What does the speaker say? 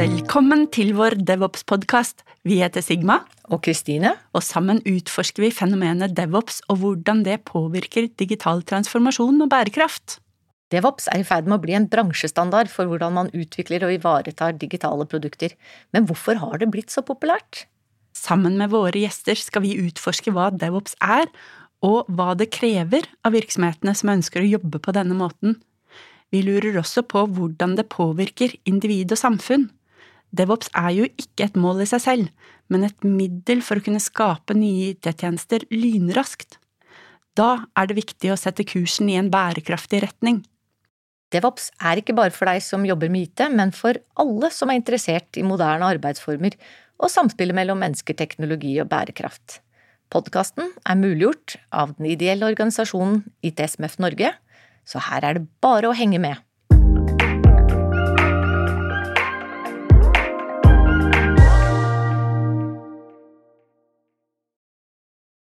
Velkommen til vår DevOps-podkast. Vi heter Sigma, Og Kristine? og sammen utforsker vi fenomenet DevOps og hvordan det påvirker digital transformasjon og bærekraft. DevOps er i ferd med å bli en bransjestandard for hvordan man utvikler og ivaretar digitale produkter. Men hvorfor har det blitt så populært? Sammen med våre gjester skal vi utforske hva DevOps er, og hva det krever av virksomhetene som ønsker å jobbe på denne måten. Vi lurer også på hvordan det påvirker individ og samfunn. DevOps er jo ikke et mål i seg selv, men et middel for å kunne skape nye IT-tjenester lynraskt. Da er det viktig å sette kursen i en bærekraftig retning. DevOps er ikke bare for deg som jobber med IT, men for alle som er interessert i moderne arbeidsformer og samspillet mellom mennesker, teknologi og bærekraft. Podkasten er muliggjort av den ideelle organisasjonen ITSMF Norge, så her er det bare å henge med.